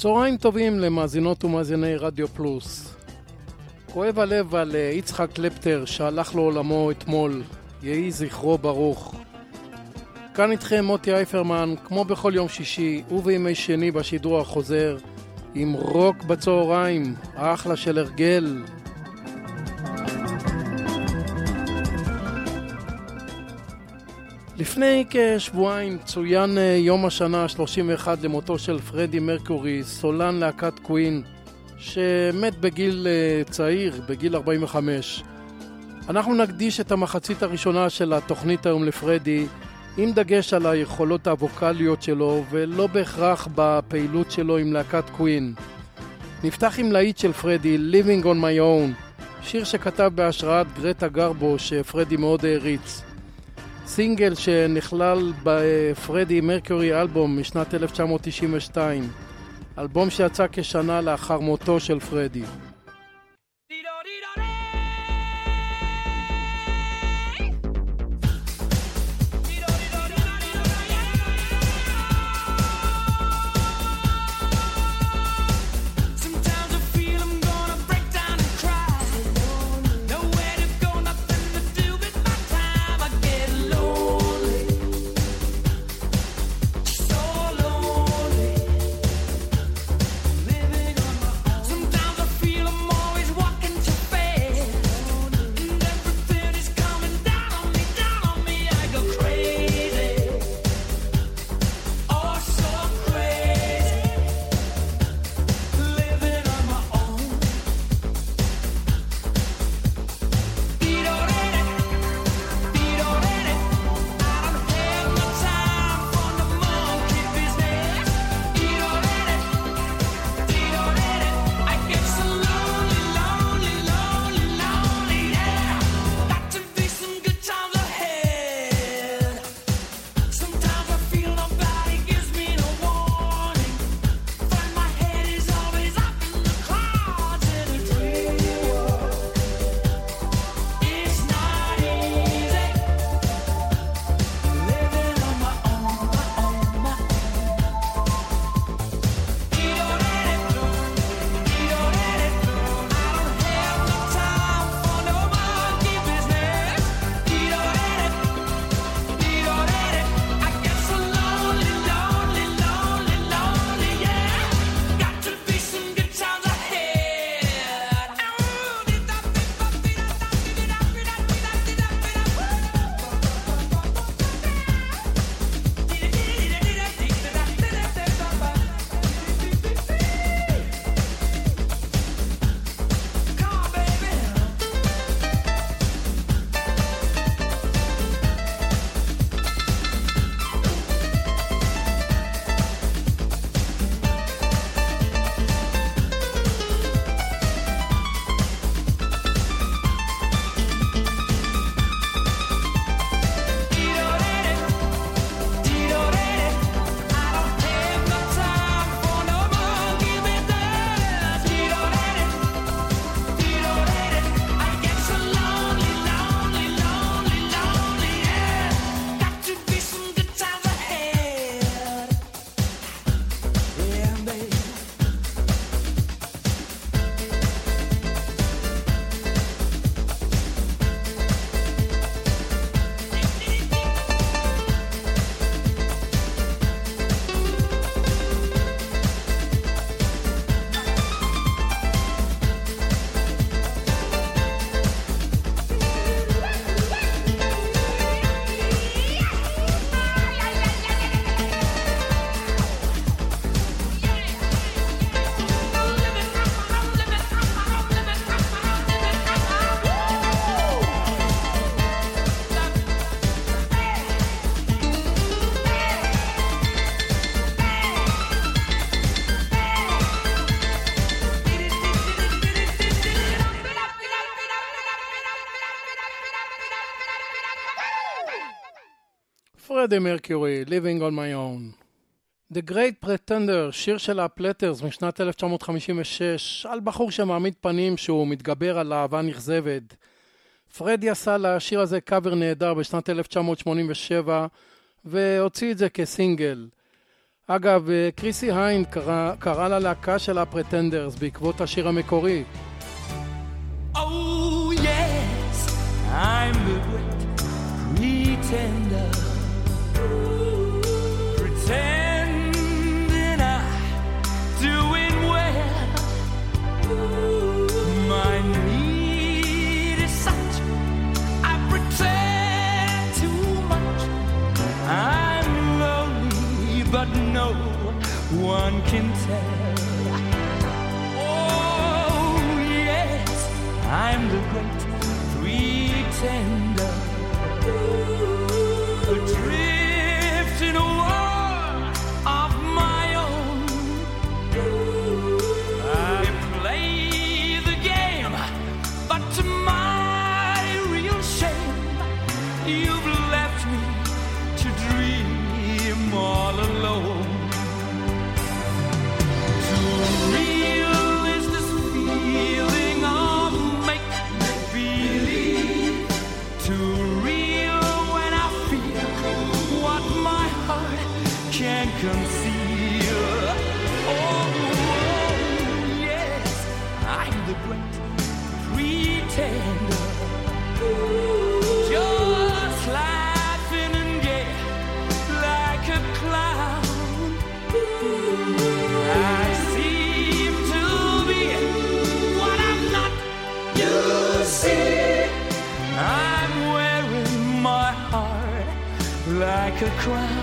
צהריים טובים למאזינות ומאזיני רדיו פלוס. כואב הלב על אה, יצחק קלפטר שהלך לעולמו אתמול, יהי זכרו ברוך. כאן איתכם מוטי אייפרמן, כמו בכל יום שישי ובימי שני בשידור החוזר, עם רוק בצהריים, אחלה של הרגל. לפני כשבועיים צוין אה, יום השנה ה-31 למותו של פרדי מרקורי, סולן להקת קווין, שמת בגיל אה, צעיר, בגיל 45. אנחנו נקדיש את המחצית הראשונה של התוכנית היום לפרדי, עם דגש על היכולות הווקאליות שלו, ולא בהכרח בפעילות שלו עם להקת קווין. נפתח עם להיט של פרדי, Living on my own, שיר שכתב בהשראת גרטה גרבו, שפרדי מאוד העריץ. סינגל שנכלל בפרדי מרקורי אלבום משנת 1992, אלבום שיצא כשנה לאחר מותו של פרדי. פרדי מרקיורי, Living on my own. The Great Pretender, שיר של הפלטרס משנת 1956, על בחור שמעמיד פנים שהוא מתגבר על אהבה נכזבת. פרדי עשה לשיר הזה קאבר נהדר בשנת 1987, והוציא את זה כסינגל. אגב, קריסי היין קרא, קרא ללהקה של הפרטנדרס בעקבות השיר המקורי. Oh, yes, I'm the great pretender. one can tell. Oh, yes, I'm the great 310. A crown,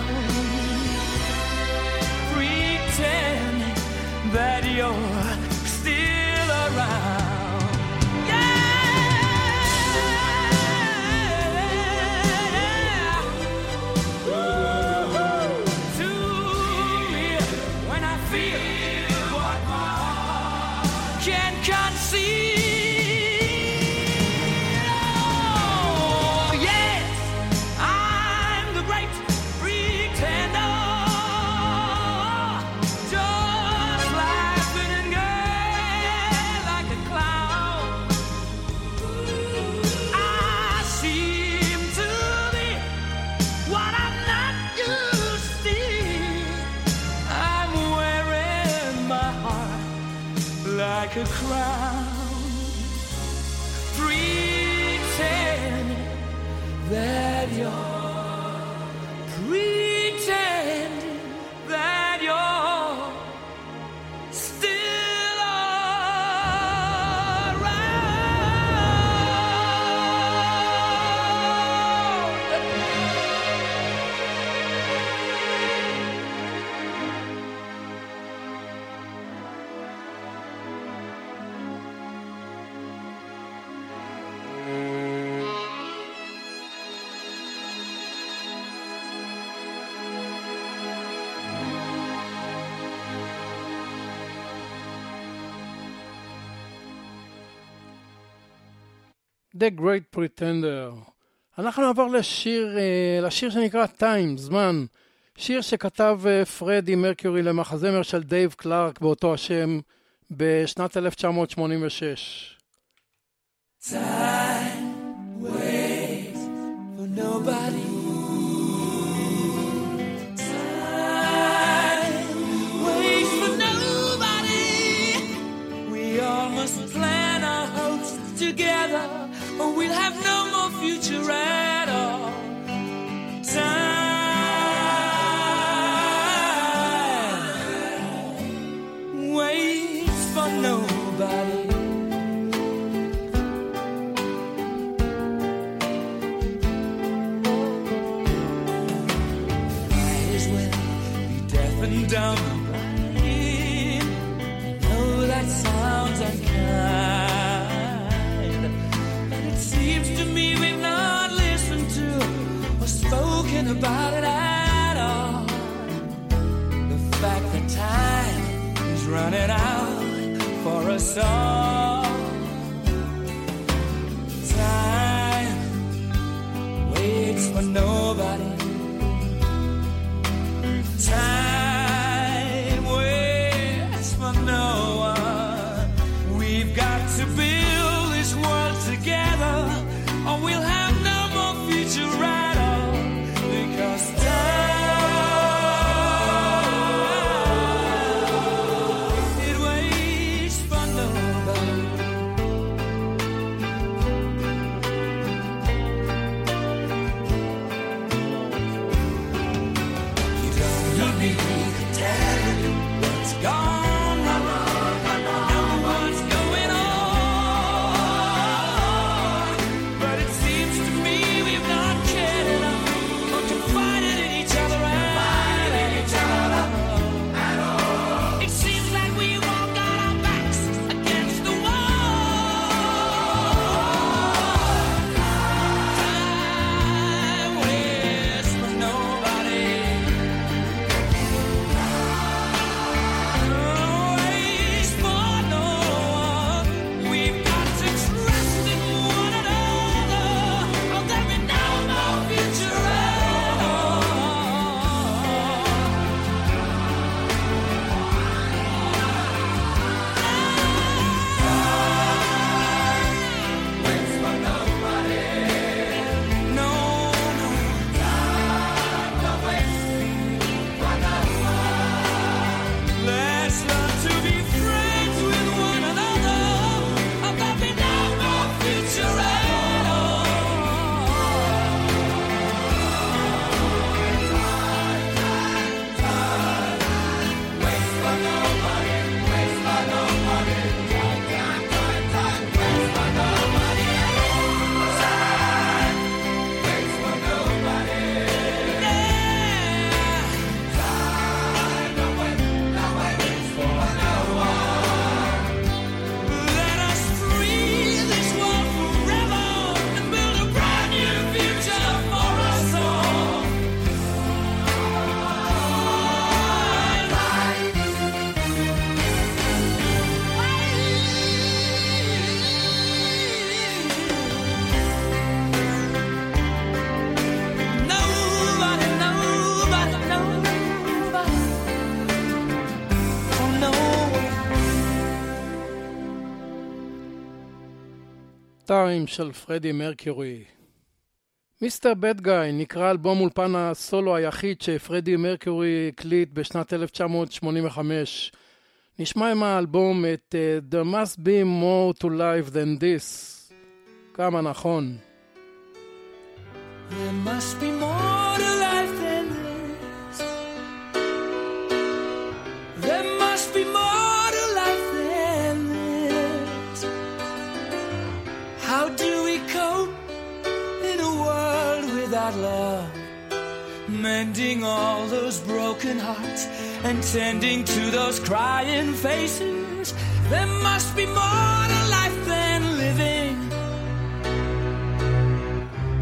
The Great Pretender. אנחנו נעבור לשיר, אה, לשיר שנקרא Time, זמן. שיר שכתב אה, פרדי מרקיורי למחזמר של דייב קלארק באותו השם בשנת 1986. for nobody. Time waits for nobody. We all must plan our hopes together, or we'll have no more future at all. Time טיים של פרדי מרקיורי. מיסטר בד גאי נקרא אלבום אולפן הסולו היחיד שפרדי מרקיורי הקליט בשנת 1985. נשמע עם האלבום את uh, There must be more to life than this. כמה נכון. There must be more love? Mending all those broken hearts and tending to those crying faces. There must be more to life than living.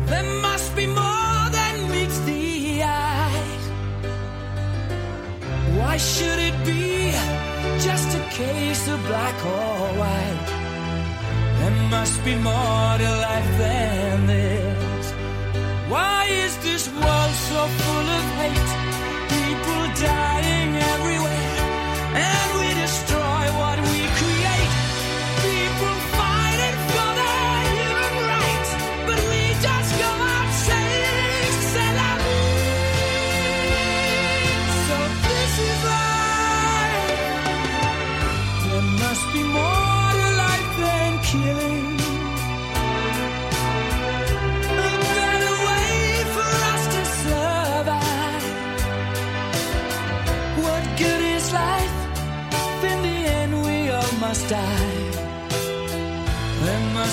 There must be more than meets the eye. Why should it be just a case of black or white? There must be more to life than this. Why is this world so full of hate? People dying everywhere, and we destroy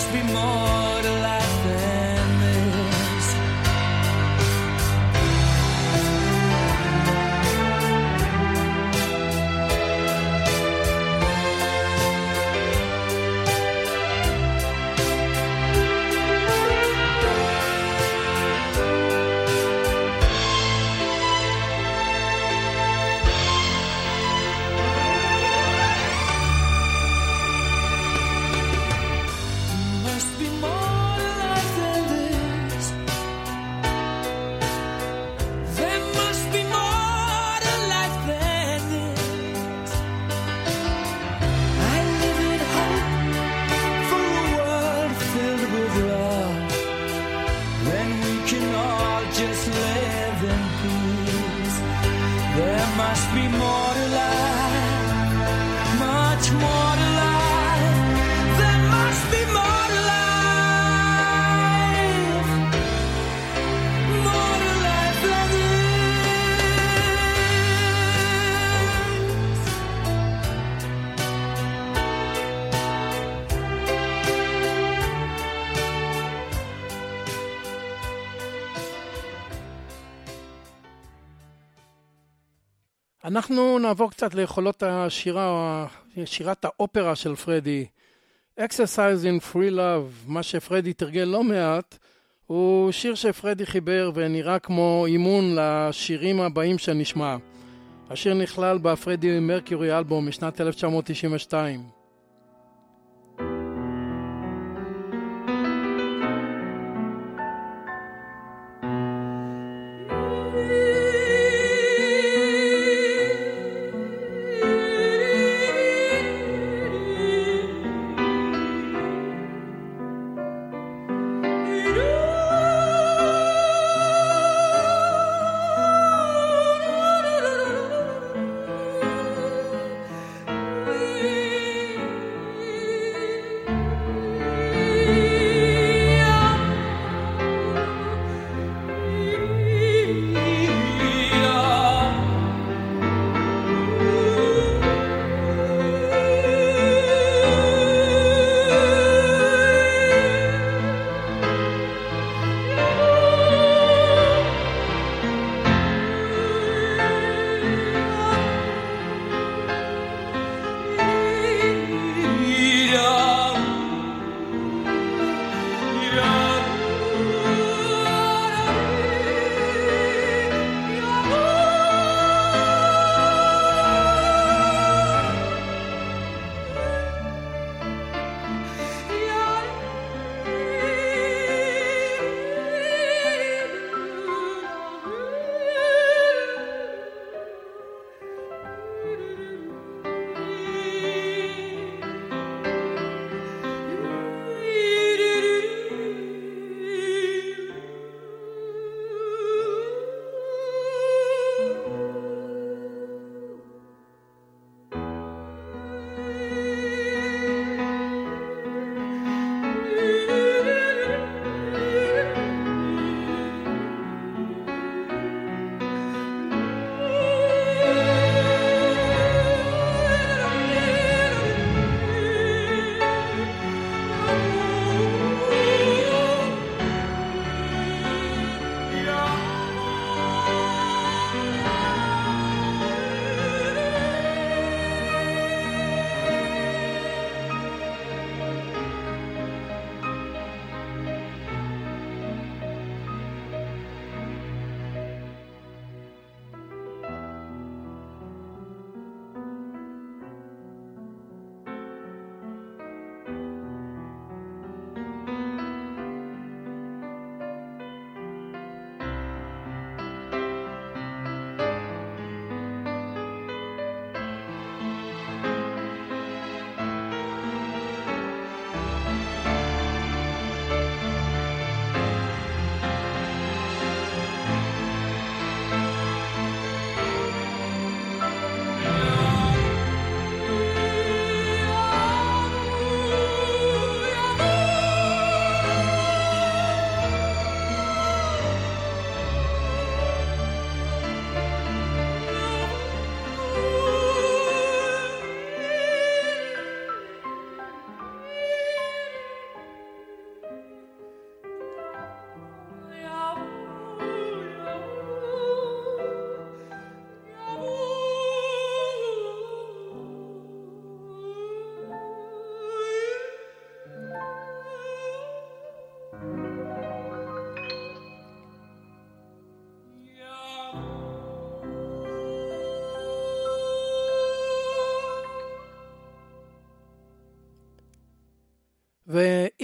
must be more אנחנו נעבור קצת ליכולות השירה, שירת האופרה של פרדי. Exercise in Free Love, מה שפרדי תרגל לא מעט, הוא שיר שפרדי חיבר ונראה כמו אימון לשירים הבאים שנשמע. השיר נכלל בפרדי מרקיורי אלבום משנת 1992.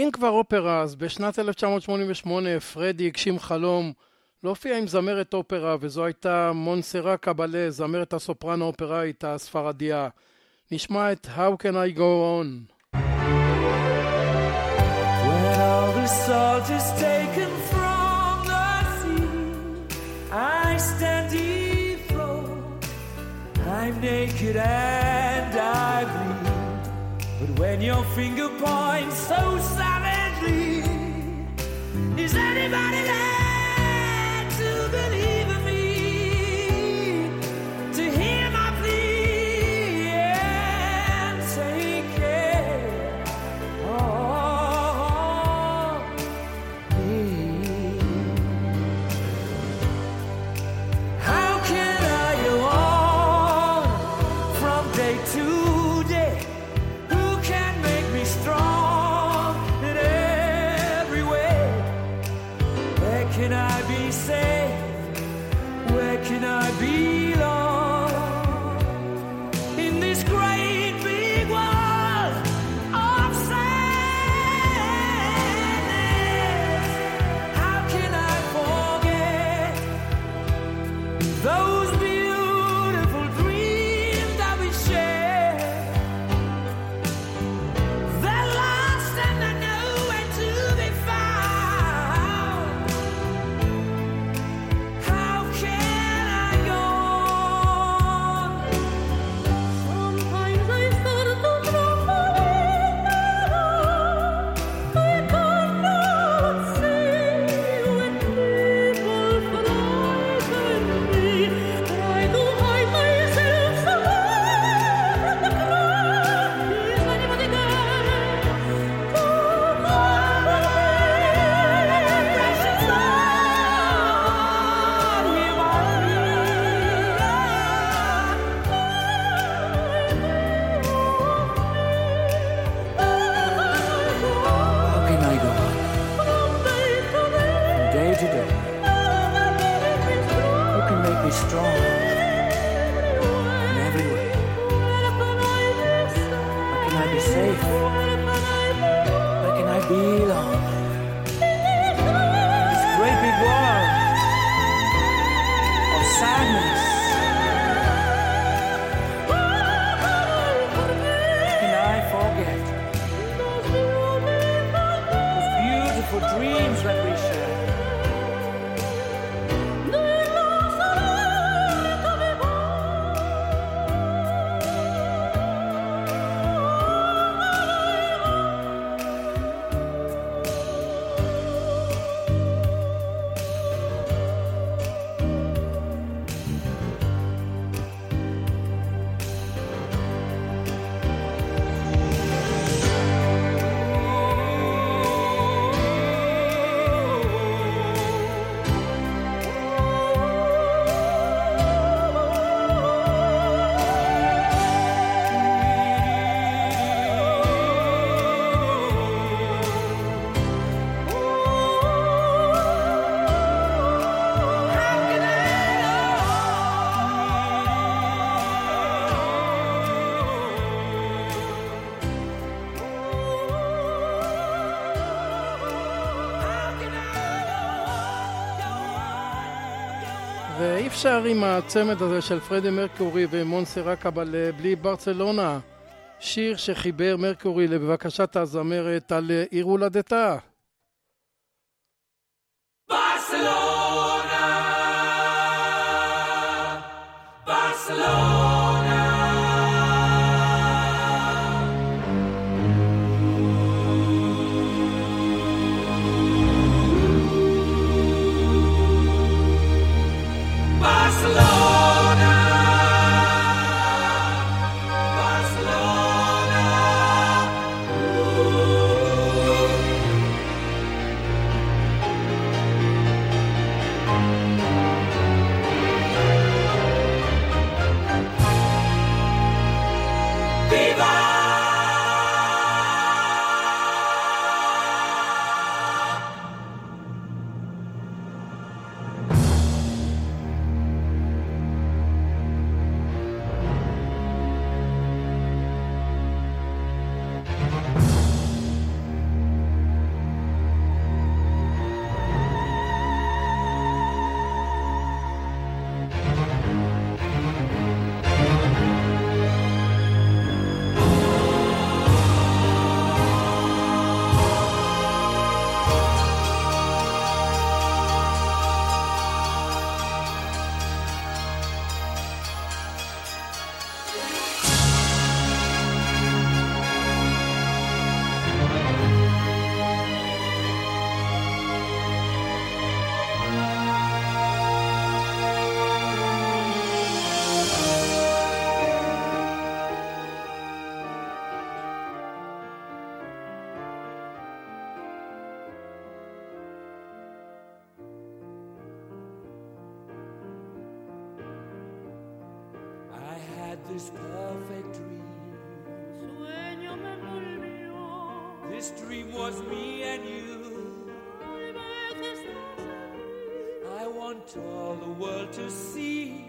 ואם כבר אופרה, אז בשנת 1988 פרדי הגשים חלום להופיע עם זמרת אופרה, וזו הייתה מונסרה קבלה, זמרת הסופרן האופראית הספרדיה. נשמע את How Can I Go On. I'm naked and I. When your finger points so savagely, is anybody there to believe beautiful dreams that we אפשר עם הצמד הזה של פרדי מרקורי ומונסרה קבלה בלי ברצלונה. שיר שחיבר מרקורי לבקשת הזמרת על עיר הולדתה. Viva! To see.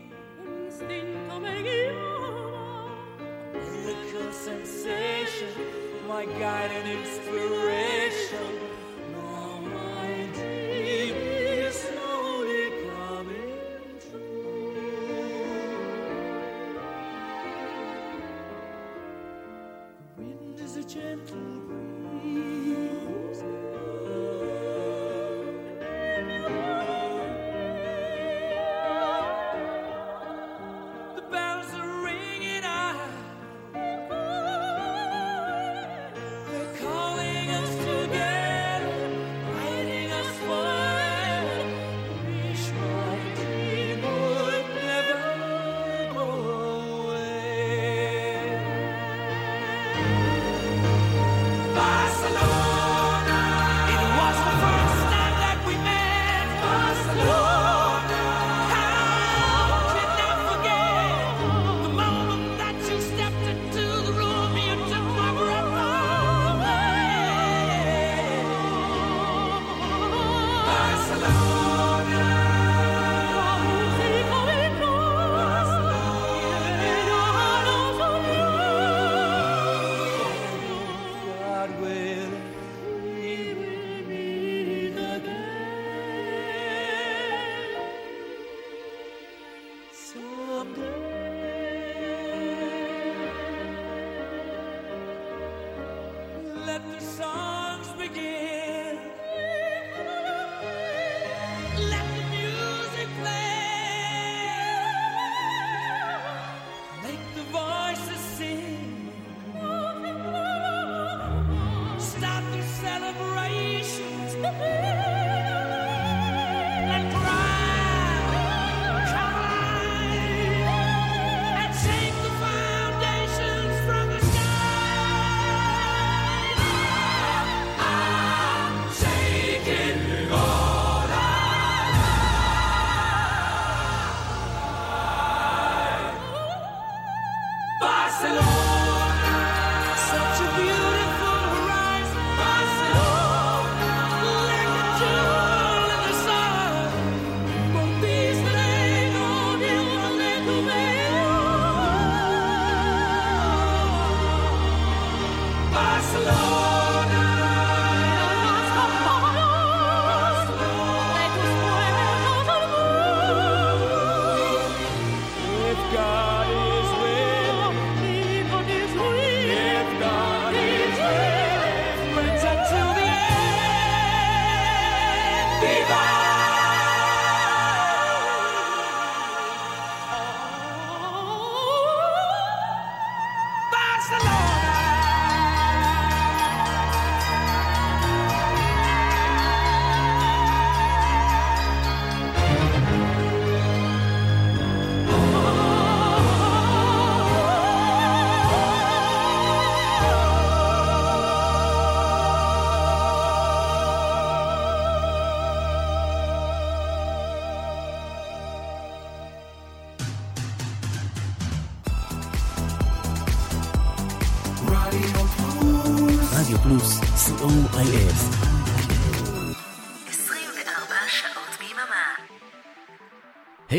Miracle sensation, my guiding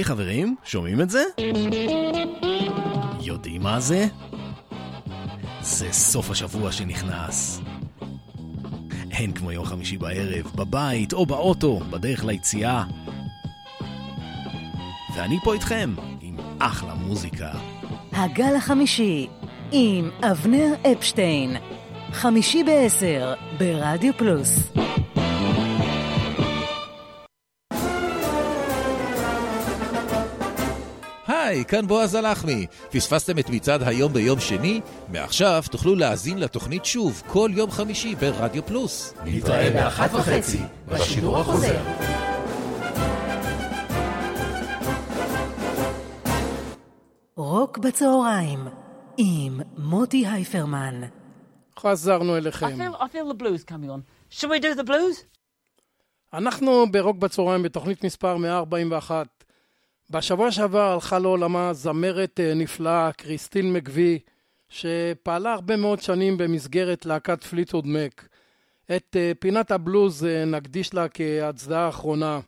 היי חברים, שומעים את זה? יודעים מה זה? זה סוף השבוע שנכנס. אין כמו יום חמישי בערב, בבית או באוטו, בדרך ליציאה. ואני פה איתכם, עם אחלה מוזיקה. הגל החמישי, עם אבנר אפשטיין. חמישי בעשר, ברדיו פלוס. כאן בועז הלחמי. פספסתם את מצעד היום ביום שני? מעכשיו תוכלו להאזין לתוכנית שוב כל יום חמישי ברדיו פלוס. נתראה באחת וחצי בשידור החוזר. רוק בצהריים, עם מוטי הייפרמן. חזרנו I אליכם. feel, I feel the blues coming on. Shall we do the blues? אנחנו ברוק בצהריים בתוכנית מספר 141. בשבוע שעבר הלכה לעולמה זמרת אה, נפלאה, קריסטין מקווי, שפעלה הרבה מאוד שנים במסגרת להקת פליטוד מק. את אה, פינת הבלוז אה, נקדיש לה כהצדעה האחרונה.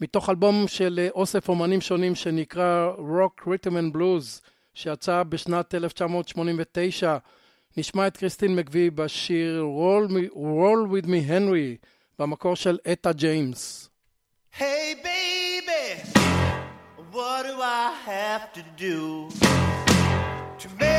מתוך אלבום של אוסף אומנים שונים שנקרא Rock Rhythm and Blues, שיצא בשנת 1989, נשמע את קריסטין מקווי בשיר Roll, me, Roll With Me Henry, במקור של אטה ג'יימס. Hey baby, what do I have to do to make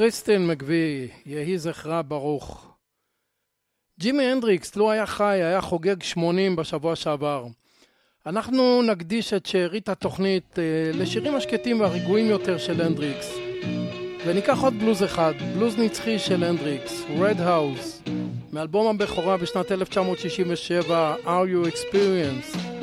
קריסטין מקווי, יהי זכרה ברוך. ג'ימי הנדריקס, לו היה חי, היה חוגג 80 בשבוע שעבר. אנחנו נקדיש את שארית התוכנית אה, לשירים השקטים והרגועים יותר של הנדריקס. וניקח עוד בלוז אחד, בלוז נצחי של הנדריקס, Red House, מאלבום הבכורה בשנת 1967, Are You Experienced?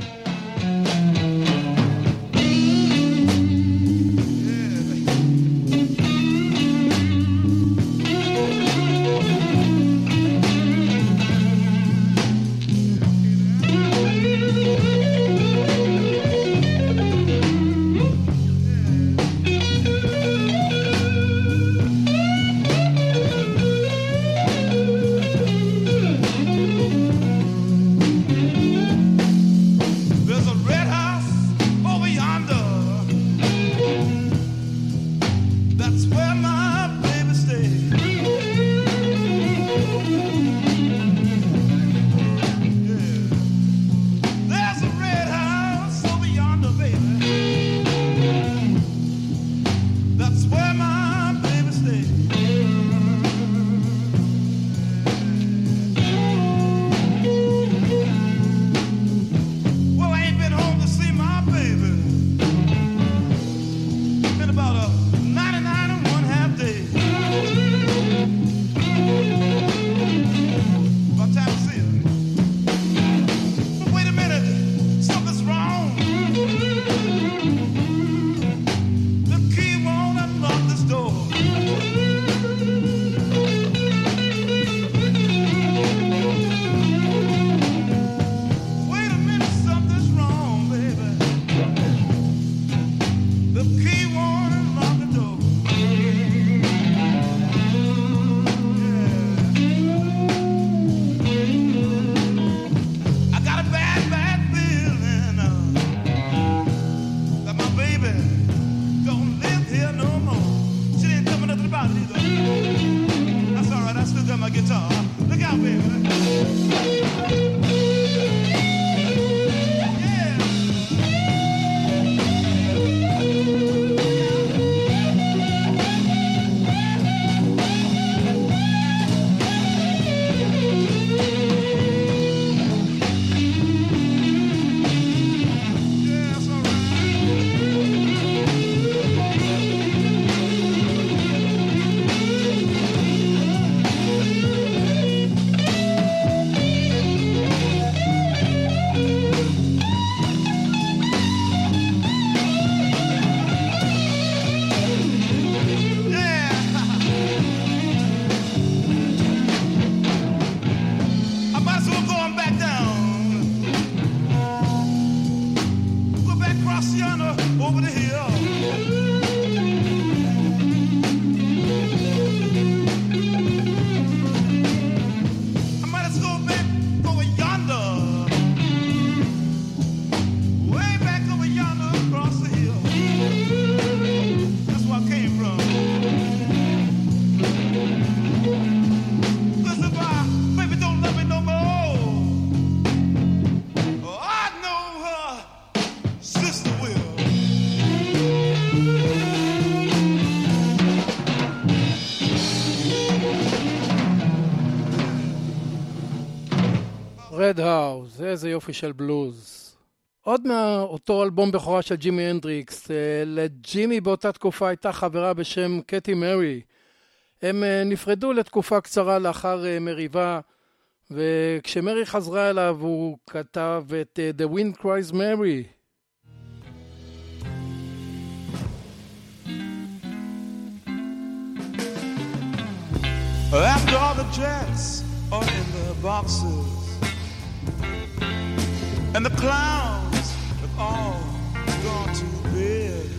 House, איזה יופי של בלוז. עוד מאותו אלבום בכורה של ג'ימי הנדריקס, אה, לג'ימי באותה תקופה הייתה חברה בשם קטי מרי. הם אה, נפרדו לתקופה קצרה לאחר אה, מריבה, וכשמרי חזרה אליו הוא כתב את The Wind Cries Mary. After all the jets are in the boxes and the clowns have all gone to bed.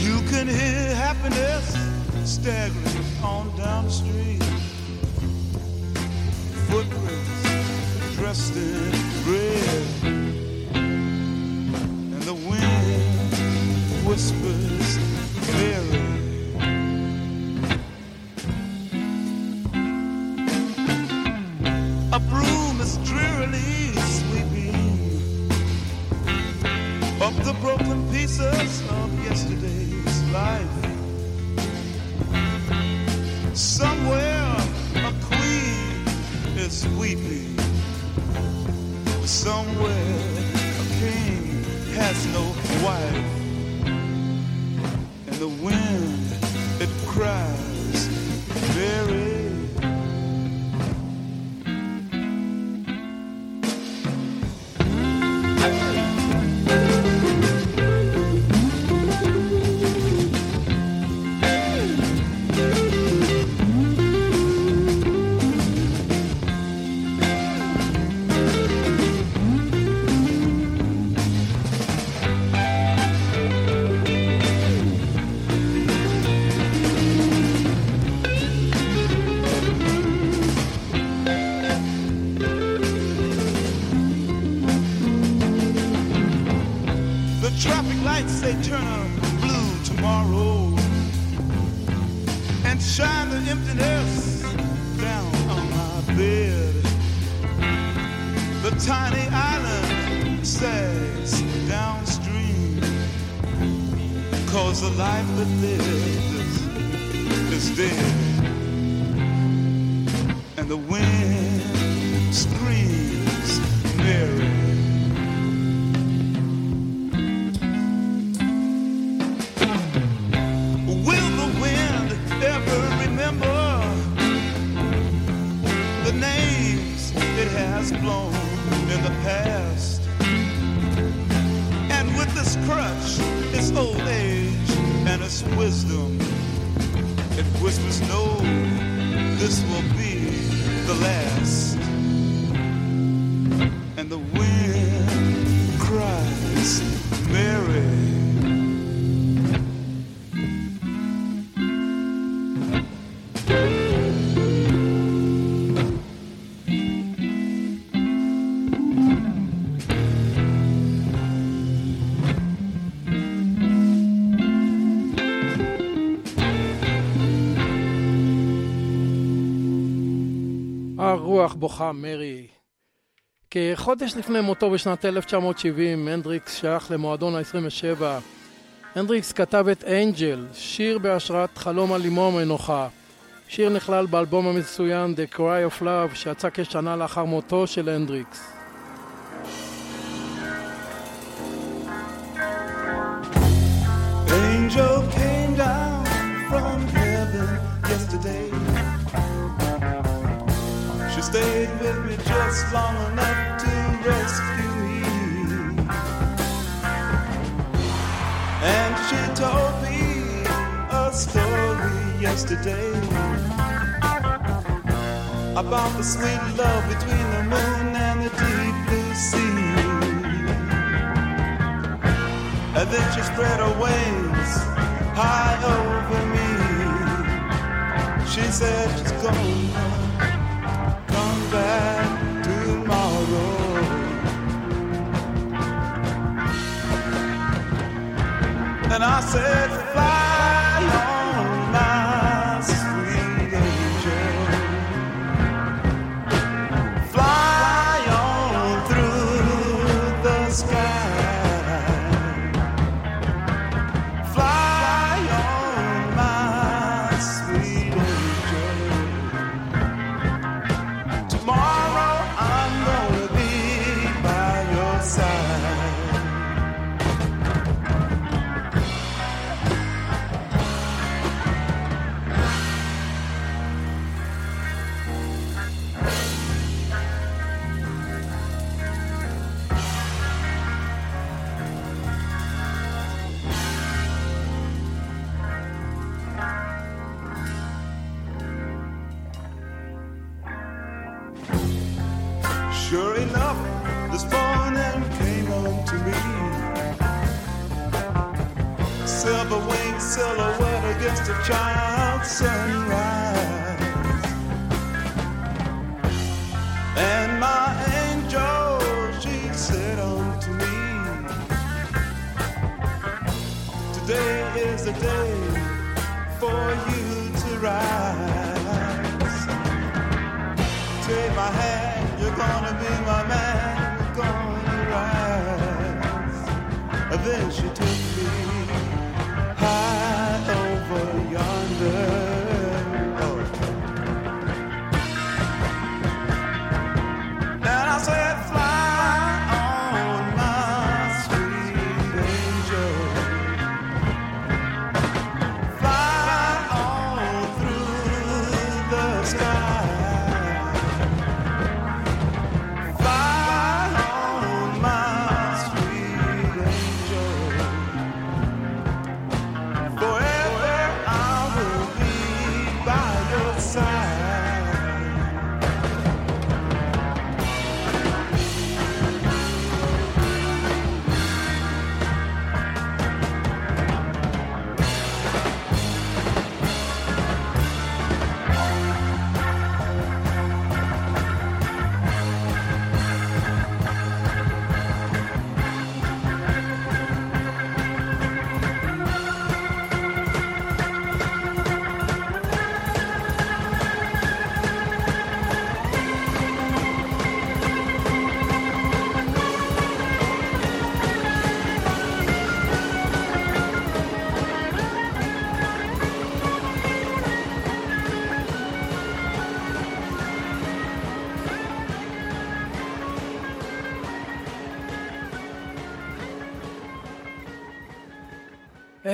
You can hear happiness staggering on down the street. Footprints dressed in red, and the wind whispers Mary. A broom is drearily up the broken pieces of yesterday's life. Somewhere a queen is weeping. Somewhere a king has no wife. And the wind, הרוח בוכה מרי. כחודש לפני מותו בשנת 1970, הנדריקס שייך למועדון ה-27. הנדריקס כתב את אנג'ל, שיר בהשראת חלום על אמו המנוחה. שיר נכלל באלבום המצוין The Cry of Love שיצא כשנה לאחר מותו של הנדריקס. Just long enough to rescue me. And she told me a story yesterday about the sweet love between the moon and the deep blue sea. And then she spread her wings high over me. She said she's gonna come back And I said, fly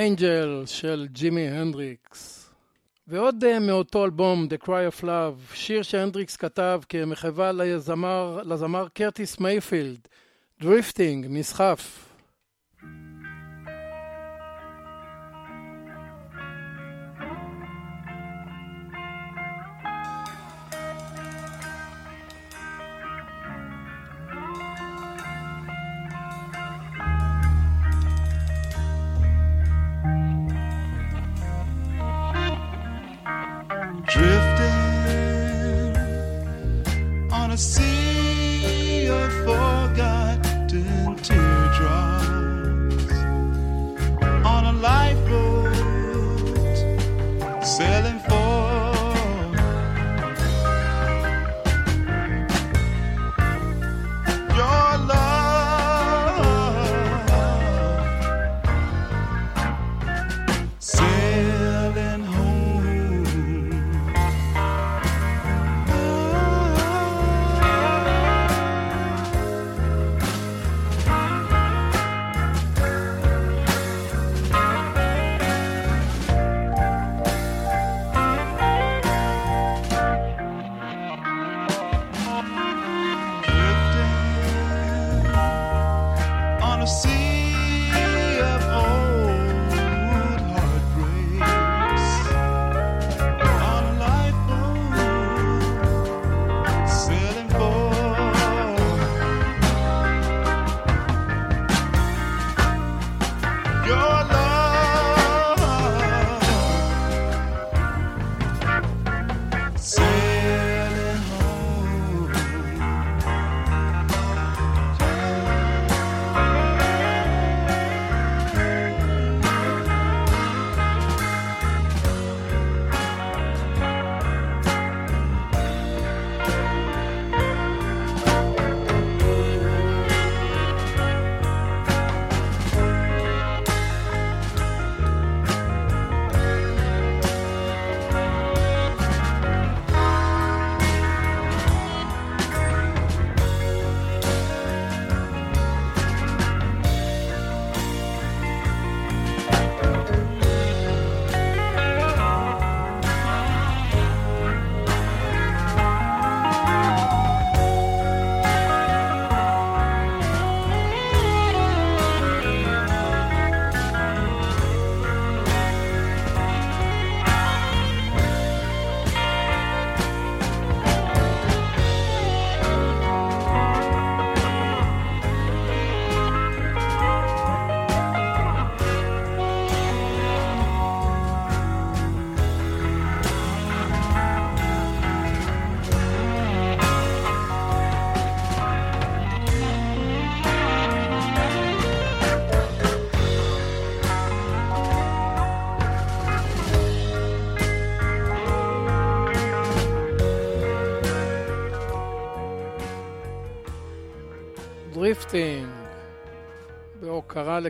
Angel של ג'ימי הנדריקס. ועוד אה, מאותו אלבום, The Cry of Love, שיר שהנדריקס כתב כמחווה לזמר, לזמר קרטיס מייפילד, Drifting, נסחף. דריפטינג,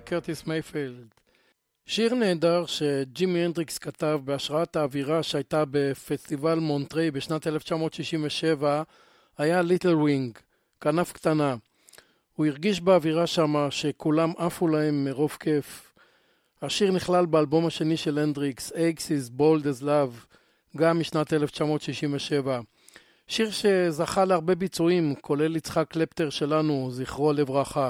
לקרטיס מייפילד. שיר נהדר שג'ימי הנדריקס כתב בהשראת האווירה שהייתה בפסטיבל מונטריי בשנת 1967 היה Little Wing, כנף קטנה. הוא הרגיש באווירה שמה שכולם עפו להם מרוב כיף. השיר נכלל באלבום השני של הנדריקס, Axis: Bold as Love, גם משנת 1967. שיר שזכה להרבה ביצועים, כולל יצחק קלפטר שלנו, זכרו לברכה.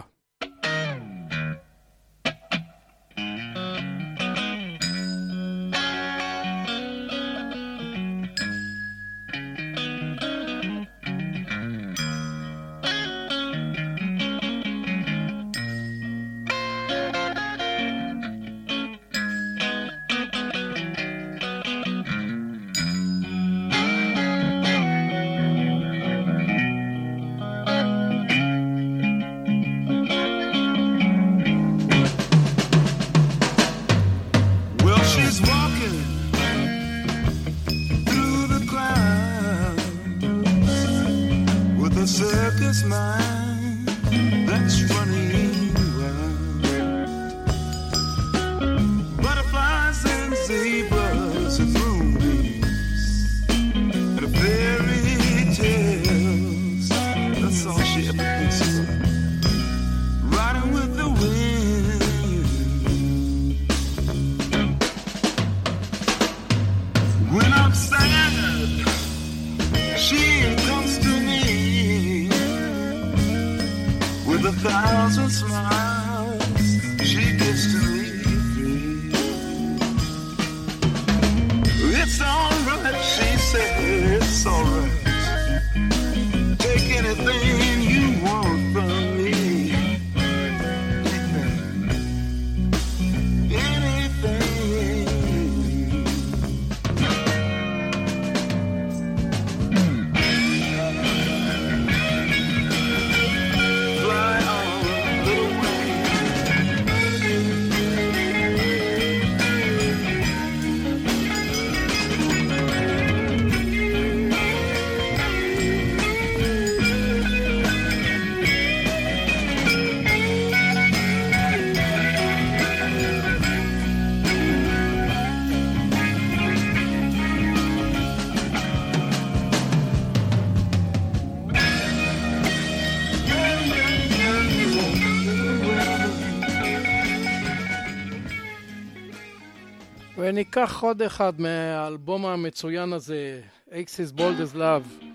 וניקח עוד אחד מהאלבום המצוין הזה, Axis Bold as Love.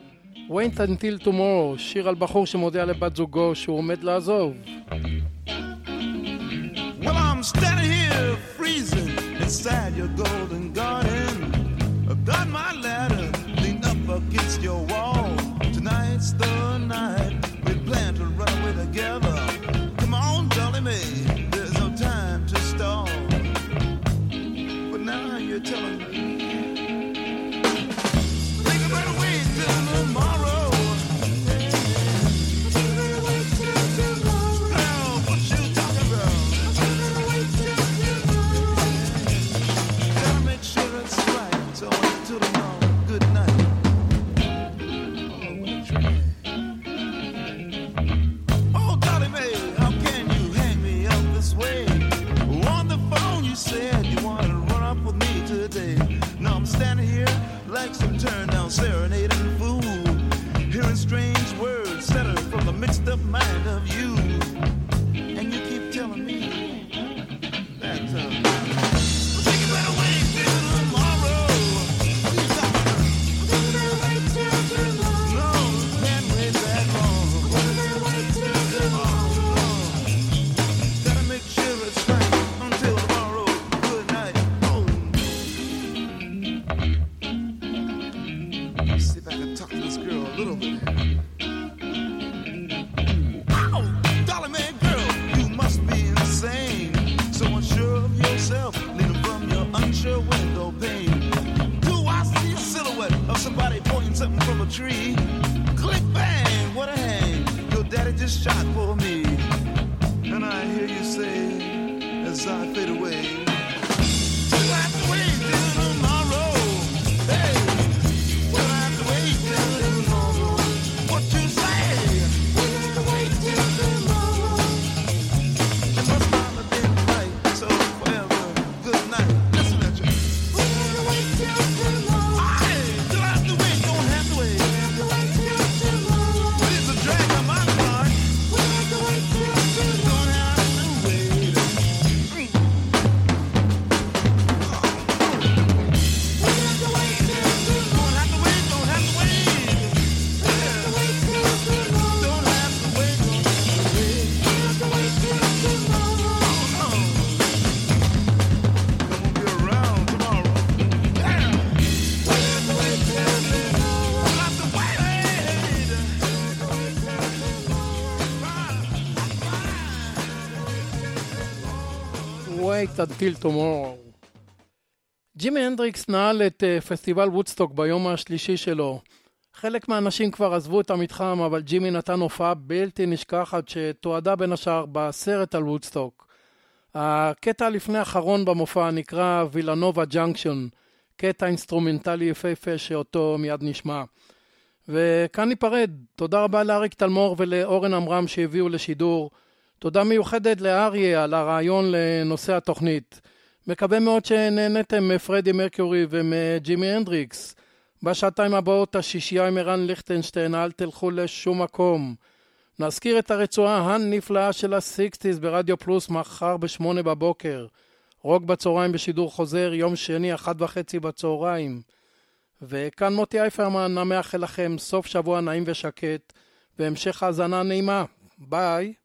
Wait until tomorrow, שיר על בחור שמודיע לבת זוגו שהוא עומד לעזוב. Well, I'm standing here freezing inside your golden garden. I've got my ladder leaned up against your wall. Until tomorrow. ג'ימי הנדריקס נעל את אה, פסטיבל וודסטוק ביום השלישי שלו. חלק מהאנשים כבר עזבו את המתחם, אבל ג'ימי נתן הופעה בלתי נשכחת שתועדה בין השאר בסרט על וודסטוק. הקטע לפני האחרון במופע נקרא Villanova Junction, קטע אינסטרומנטלי יפהפה שאותו מיד נשמע. וכאן ניפרד. תודה רבה לאריק תלמור ולאורן עמרם שהביאו לשידור. תודה מיוחדת לאריה על הרעיון לנושא התוכנית. מקווה מאוד שנהניתם מפרדי מרקיורי ומג'ימי הנדריקס. בשעתיים הבאות השישייה עם ערן ליכטנשטיין, אל תלכו לשום מקום. נזכיר את הרצועה הנפלאה של ה Sixties ברדיו פלוס מחר בשמונה בבוקר. רוק בצהריים בשידור חוזר, יום שני, אחת וחצי בצהריים. וכאן מוטי אייפרמן, מאחל לכם סוף שבוע נעים ושקט, והמשך האזנה נעימה. ביי.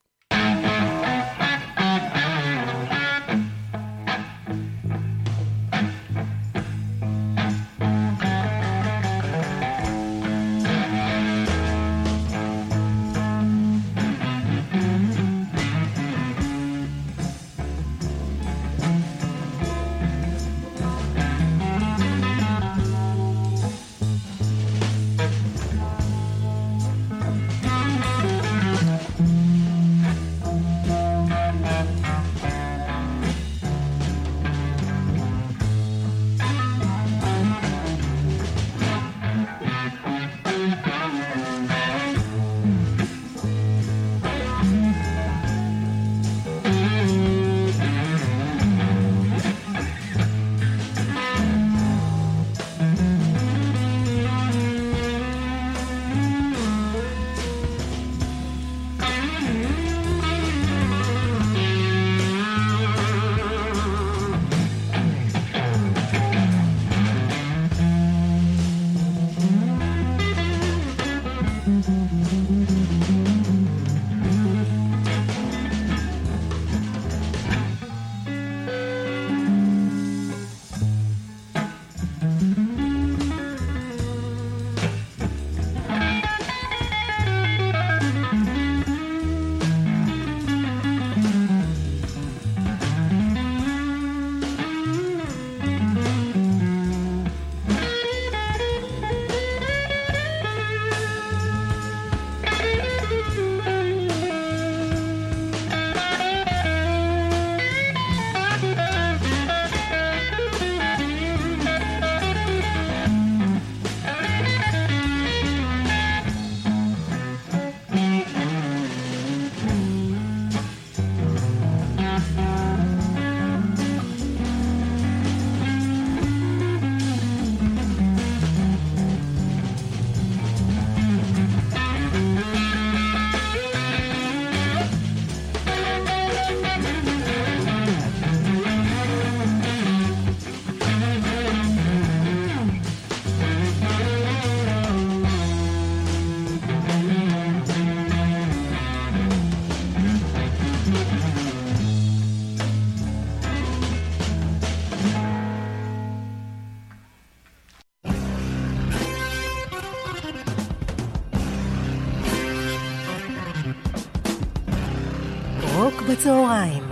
בצהריים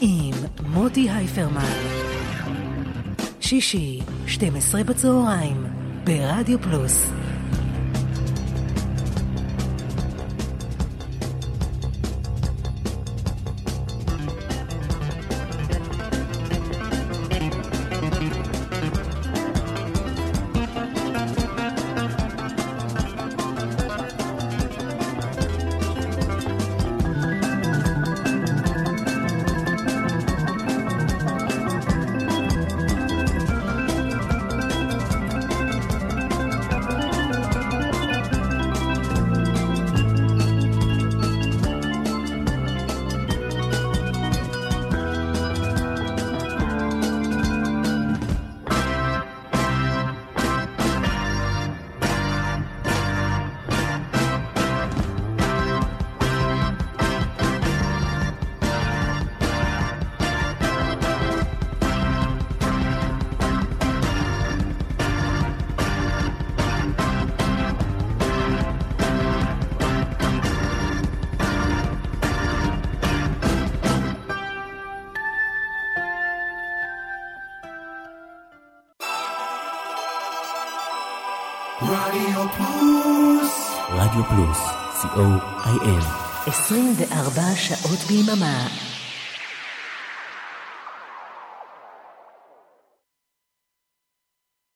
עם מוטי הייפרמן. שישי, 12 בצהריים, ברדיו פלוס. רדיו פלוס,